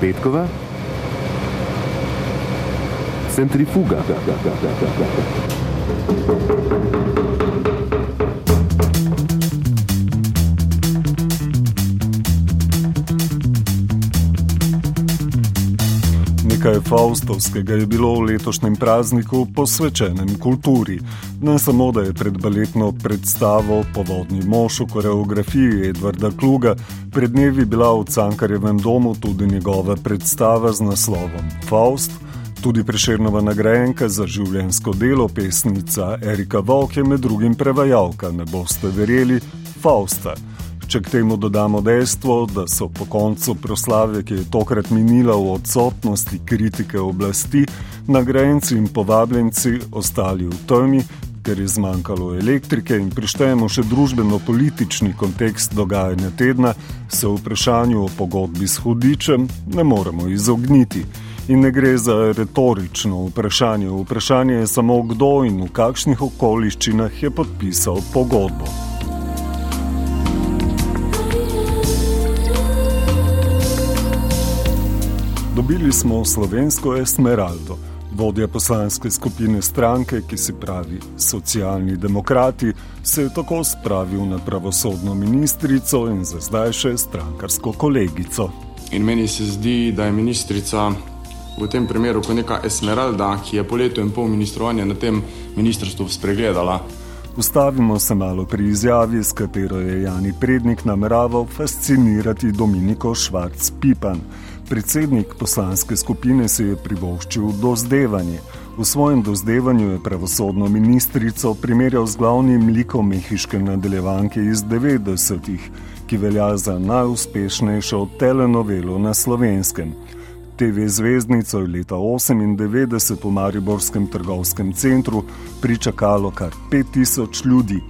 Petkova, centrifuga. Nekaj Faustovskega je bilo v letošnjem prazniku posvečenem kulturi. Ne samo, da je pred baletno predstavo Povodni mož v koreografiji Edvarda Kluga pred dnevi bila v Cankarjevem domu tudi njegova predstava z naslovom Faust, tudi preširnova nagrajenka za življensko delo pesnica Erika Vok je med drugim prevajalka, ne boste verjeli, Fausta. Če k temu dodamo dejstvo, da so po koncu proslave, ki je tokrat minila v odsotnosti kritike oblasti, nagrajenci in povabljenci ostali v temi, ker je zmanjkalo elektrike in prištejemo še družbeno-politični kontekst dogajanja tedna, se v vprašanju o pogodbi s hudičem ne moremo izogniti. In ne gre za retorično vprašanje, vprašanje je samo kdo in v kakšnih okoliščinah je podpisal pogodbo. Dobili smo slovensko Esmeraldo, vodja poslanske skupine stranke, ki se pravi socialni demokrati, se je tako spravil na pravosodno ministrico in za zdaj še strankarsko kolegico. In meni se zdi, da je ministrica v tem primeru kot neka Esmeralda, ki je po letu in pol ministrovanja na tem ministrstvu spregledala. Ustavimo se malo pri izjavi, s katero je Jani Prednik nameraval fascinirati Dominiko Švarc-Pipan. Predsednik poslanske skupine se je privoščil dozdevanje. V svojem dozdevanju je pravosodno ministrico primerjal z glavnim likom mehiške nadaljevanke iz 90-ih, ki velja za najuspešnejšo telenovelo na slovenskem. TV zvezdnico je leta 1998 v Mariborskem trgovskem centru pričakalo kar 5000 ljudi.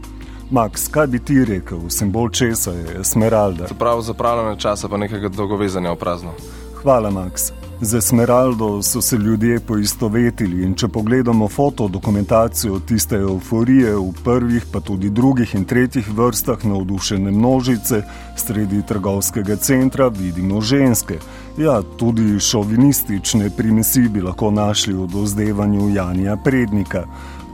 Max, kaj bi ti rekel, simbol česa je Esmeralda? Prav zapravljanje časa pa nekega dolgovezanja v prazno. Hvala, Max. Z Esmeraldo so se ljudje poistovetili in če pogledamo fotodokumentacijo tiste euforije v prvih, pa tudi drugih in tretjih vrstah navdušene množice sredi trgovskega centra, vidimo ženske. Ja, tudi šovinistične primesi bi lahko našli v dozdevanju Janja Prednika.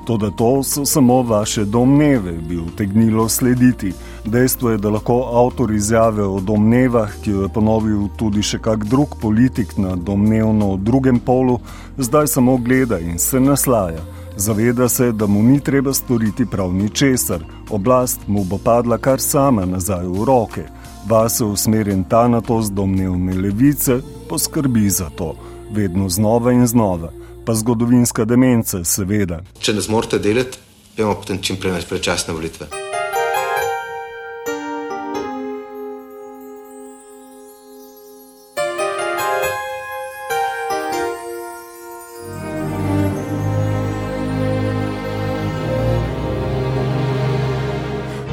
Toda to so samo vaše domneve, bi utegnilo slediti. Dejstvo je, da lahko avtor izjave o domnevah, ki jo je ponovil tudi še kak drug politik na domnevno drugem polu, zdaj samo gleda in se naslaja. Zaveda se, da mu ni treba storiti prav ničesar, oblast mu bo padla kar sama nazaj v roke. Vase usmerjen ta na to z domnevne levice, poskrbi za to, vedno znova in znova pa zgodovinska demenca, seveda. Če ne zmorete delati, imamo potem čim prej predčasne volitve.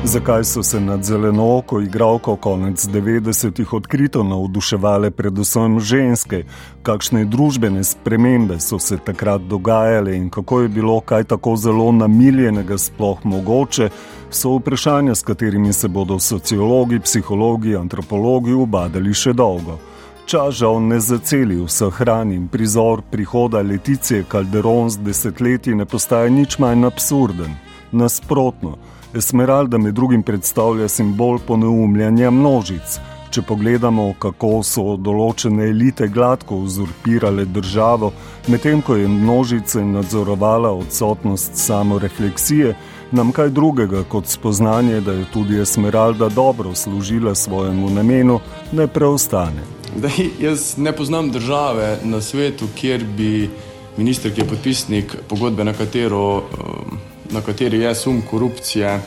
Zakaj so se nad zeleno oko igralko konec 90-ih odkrito navduševale predvsem ženske, kakšne družbene spremembe so se takrat dogajale in kako je bilo kaj tako zelo namiljenega sploh mogoče, so vprašanja, s katerimi se bodo sociologi, psihologi, antropologi ubadali še dolgo. Čas žal ne zaceli vseh hran in prizor prihoda Letice Calderon z desetletji ne postaje nič manj absurden. Nasprotno, Esmeralda med drugim predstavlja simbol poneumljanja množic. Če pogledamo, kako so določene elite gladko uzurpirale državo, medtem ko je množice nadzorovala odsotnost samorefleksije, nam kaj drugega kot spoznanje, da je tudi Esmeralda dobro služila svojemu namenu, ne preostane. Zdaj, jaz ne poznam države na svetu, kjer bi minister, ki je podpisnik pogodbe, na katero. Um, na kateri je sum korupcije,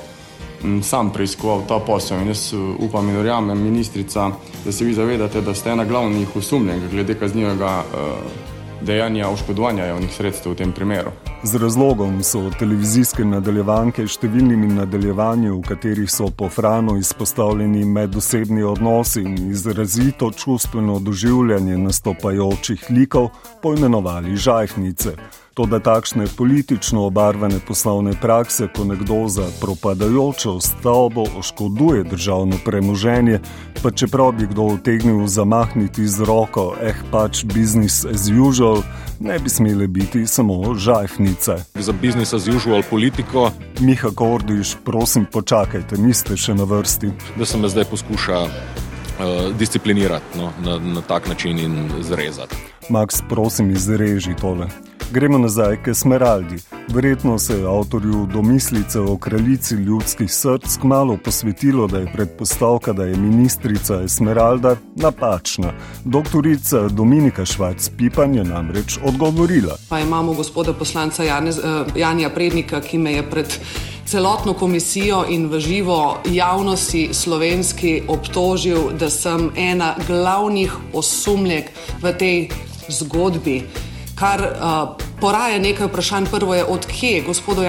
sam preiskoval ta posel. In jaz uh, upam in verjamem, ministrica, da se vi zavedate, da ste ena glavnih osumljenih glede kaznivega uh, dejanja oškodovanja javnih sredstev v tem primeru. Z razlogom so televizijske nadaljevanke številnimi nadaljevanji, v katerih so po Franu izpostavljeni medosebni odnosi in izrazito čustveno doživljanje nastopajočih likov, poimenovali žajhnice. To, da takšne politično obarvane poslovne prakse, ko nekdo za propadajočo stavbo oškoduje državno premoženje, pa čeprav bi kdo utegnil zamahniti z roko, eh pač business as usual, ne bi smele biti samo žajfnice. Za business as usual politiko. Miha Kordiš, prosim, počakajte, niste še na vrsti. Da se me zdaj poskuša uh, disciplinirati no, na, na tak način in zrezati. Max, prosim, izreži tole. Gremo nazaj k Smeraldi. Verjetno se je avtorju domislice o kraljici ljudskih src kmalo posvetilo, da je predpostavka, da je ministrica Esmeralda napačna. Doktorica Dominika Švajc-Pipan je namreč odgovorila. Pa imamo gospoda poslanca Janez, uh, Janja Prednika, ki me je pred celotno komisijo in v živo javnosti slovenski obtožil, da sem ena glavnih osumljek v tej zgodbi kar uh, poraja nekaj vprašanj. Prvo je, odkje gospodu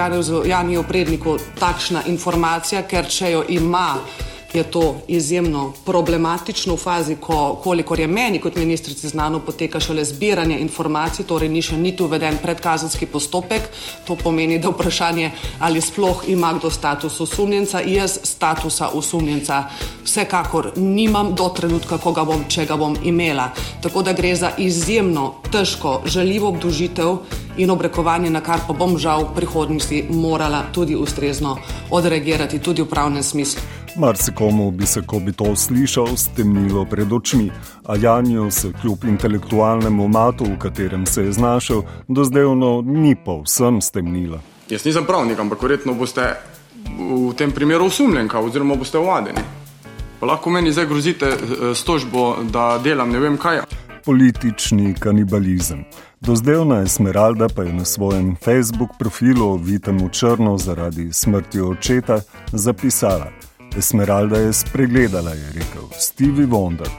Janiju Predniku takšna informacija, ker če jo ima je to izjemno problematično v fazi, ko, kolikor je meni kot ministrici znano, poteka šele zbiranje informacij, torej ni še niti uveden predkazanski postopek. To pomeni, da vprašanje, ali sploh ima kdo status osumljenca, jaz statusa osumljenca vsekakor nimam do trenutka, ko ga bom, če ga bom imela. Tako da gre za izjemno težko, žaljivo obdužitev in obrekovanje, na kar pa bom žal v prihodnosti morala tudi ustrezno odreagirati, tudi v pravnem smislu. Marsikomu bi se, ko bi to slišal, stemnilo pred očmi, a Janju se kljub intelektualnemu matu, v katerem se je znašel, do zdajno ni povsem stemnila. Jaz nisem pravnik, ampak verjetno boste v tem primeru osumljenka oziroma boste ovadeni. Pa lahko meni zdaj grozite eh, s tožbo, da delam ne vem kaj. Politični kanibalizem. Dozdevna Esmeralda pa je na svojem Facebook profilu, vitem v črno zaradi smrti očeta, zapisala: Esmeralda je spregledala, je rekel Stevie Wonder.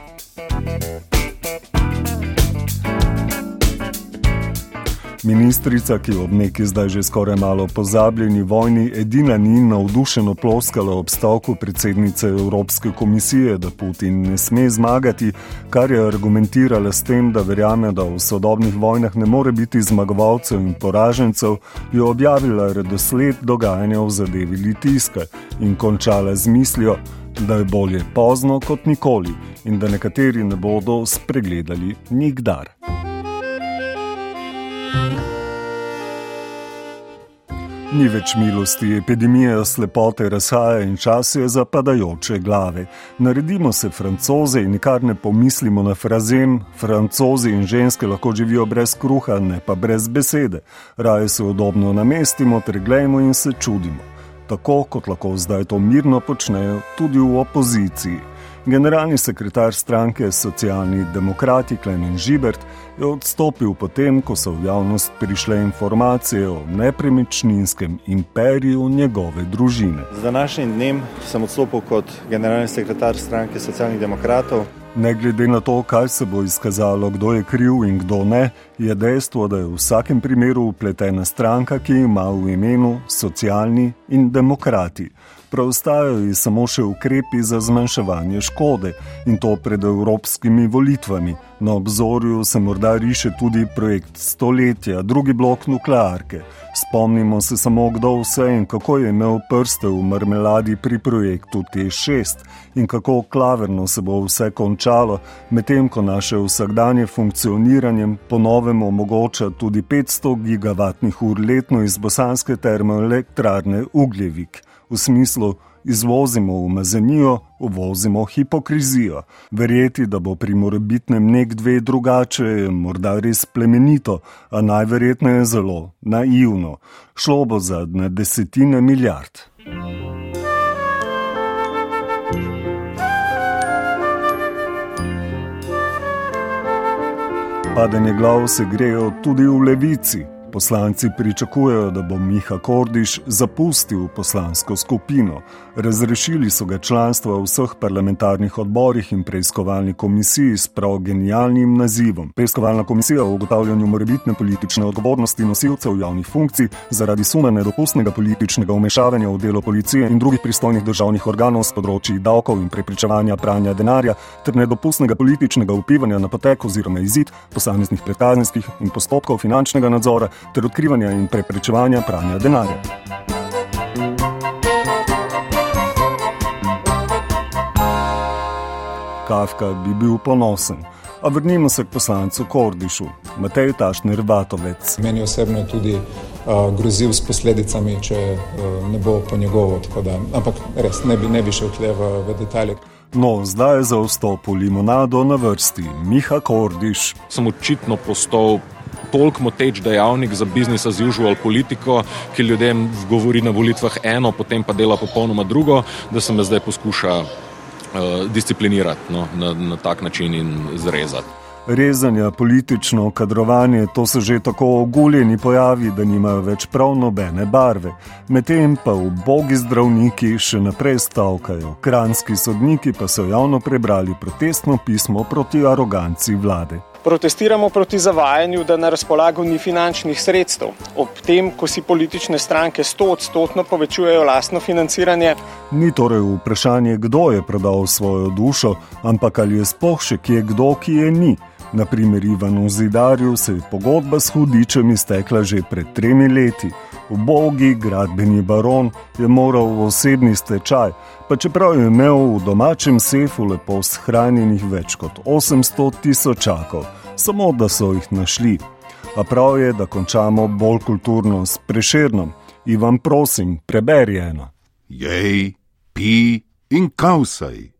Ministrica, ki ob neki zdaj že skoraj malo pozabljeni vojni, edina ni navdušeno ploskala ob stavku predsednice Evropske komisije, da Putin ne sme zmagati, kar je argumentirala s tem, da verjame, da v sodobnih vojnah ne more biti zmagovalcev in poražencev, je objavila redosled dogajanja v zadevi Litiska in končala z mislijo, da je bolje pozno kot nikoli in da nekateri ne bodo spregledali nikdar. Ni več milosti, epidemija slepote razhaja in čas je za padajoče glave. Naredimo se francoze in nikar ne pomislimo na frazem: francozi in ženske lahko živijo brez kruha, ne pa brez besede. Raje se udobno namestimo, ter gledajmo in se čudimo. Tako kot lahko zdaj to mirno počnejo tudi v opoziciji. Generalni sekretar stranke Socialni demokrati Klemen Žibert je odstopil potem, ko so v javnost prišle informacije o nepremičninskem imperiju njegove družine. Z današnjim dnem sem odstopil kot generalni sekretar stranke Socialnih demokratov. Ne glede na to, kaj se bo izkazalo, kdo je kriv in kdo ne, je dejstvo, da je v vsakem primeru upletena stranka, ki ima v imenu socialni in demokrati preostajajo ji samo še ukrepi za zmanjševanje škode in to pred evropskimi volitvami. Na obzorju se morda riše tudi projekt stoletja, drugi blok nuklearke. Spomnimo se samo, kdo vse in kako je imel prste v marmeladi pri projektu T6 in kako klaverno se bo vse končalo, medtem ko naše vsakdanje funkcioniranje ponovem omogoča tudi 500 gigavatnih ur letno iz bosanske termoelektrarne Ugljevik v smislu izvozimo umazanijo, uvozimo hipokrizijo. Verjeti, da bo pri morebitnem nek dve drugače, je morda res plemenito, a najverjetneje zelo naivno. Šlo bo za na desetine milijard. Padanje glav se grejo tudi v levici Poslanci pričakujejo, da bo Miha Kordiš zapustil poslansko skupino. Razrešili so ga članstva v vseh parlamentarnih odborih in preiskovalni komisiji s prav genialnim nazivom. Preiskovalna komisija o ugotavljanju morebitne politične odgovornosti nosilcev javnih funkcij zaradi suma nedopustnega političnega umešavanja v delo policije in drugih pristojnih državnih organov z področji davkov in preprečevanja pranja denarja ter nedopustnega političnega vplivanja na potek oziroma izid posameznih predkazenskih in postopkov finančnega nadzora ter odkrivanja in preprečevanja pranja denarja. Kafka bi bil ponosen. A vrnimo se k poslancu Kordišu, Matej Tašner Vatovec. Meni osebno je tudi uh, grozil s posledicami, če uh, ne bo po njegovo. Da, ampak res ne bi, ne bi šel tle v, v detalje. No, zdaj je za vstop v limonado na vrsti Miha Kordiš. Sem očitno postal toliko moteč dejavnik za business as usual politiko, ki ljudem govori na volitvah eno, potem pa dela popolnoma drugo, da se me zdaj poskuša uh, disciplinirati no, na, na tak način in zrezati. Rezanja, politično kadrovanje, to so že tako oguljeni pojavi, da nimajo več prav nobene barve. Medtem pa v bogi zdravniki še naprej stavkajo, kranski sodniki pa so javno prebrali protestno pismo proti aroganci vlade. Protestiramo proti zavajanju, da na razpolago ni finančnih sredstev, ob tem, ko si politične stranke sto odstotno povečujejo lastno financiranje. Ni torej vprašanje, kdo je prodal svojo dušo, ampak ali je sploh še kje kdo, ki je ni. Naprimer, Ivanu Zidarju se je pogodba s hudičem iztekla že pred tremi leti. Ubogi gradbeni baron je moral v osebni stečaj, pa čeprav je imel v domačem sefu lepo shranjenih več kot 800 tisočakov, samo da so jih našli. A prav je, da končamo bolj kulturno s preširnom. Ivan, prosim, preberi eno. Jej, pi in kausaj,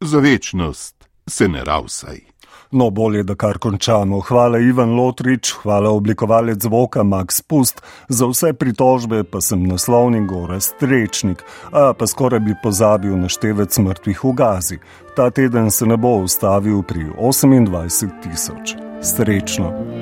za večnost se ne ravsaj. No, bolje, da kar končamo. Hvala Ivan Lotrič, hvala oblikovalec zvoka Max Pust, za vse pritožbe pa sem naslovnik Gora Strečnik, a pa skoraj bi pozabil naštevec mrtvih v Gazi. Ta teden se ne bo ustavil pri 28 tisoč. Srečno!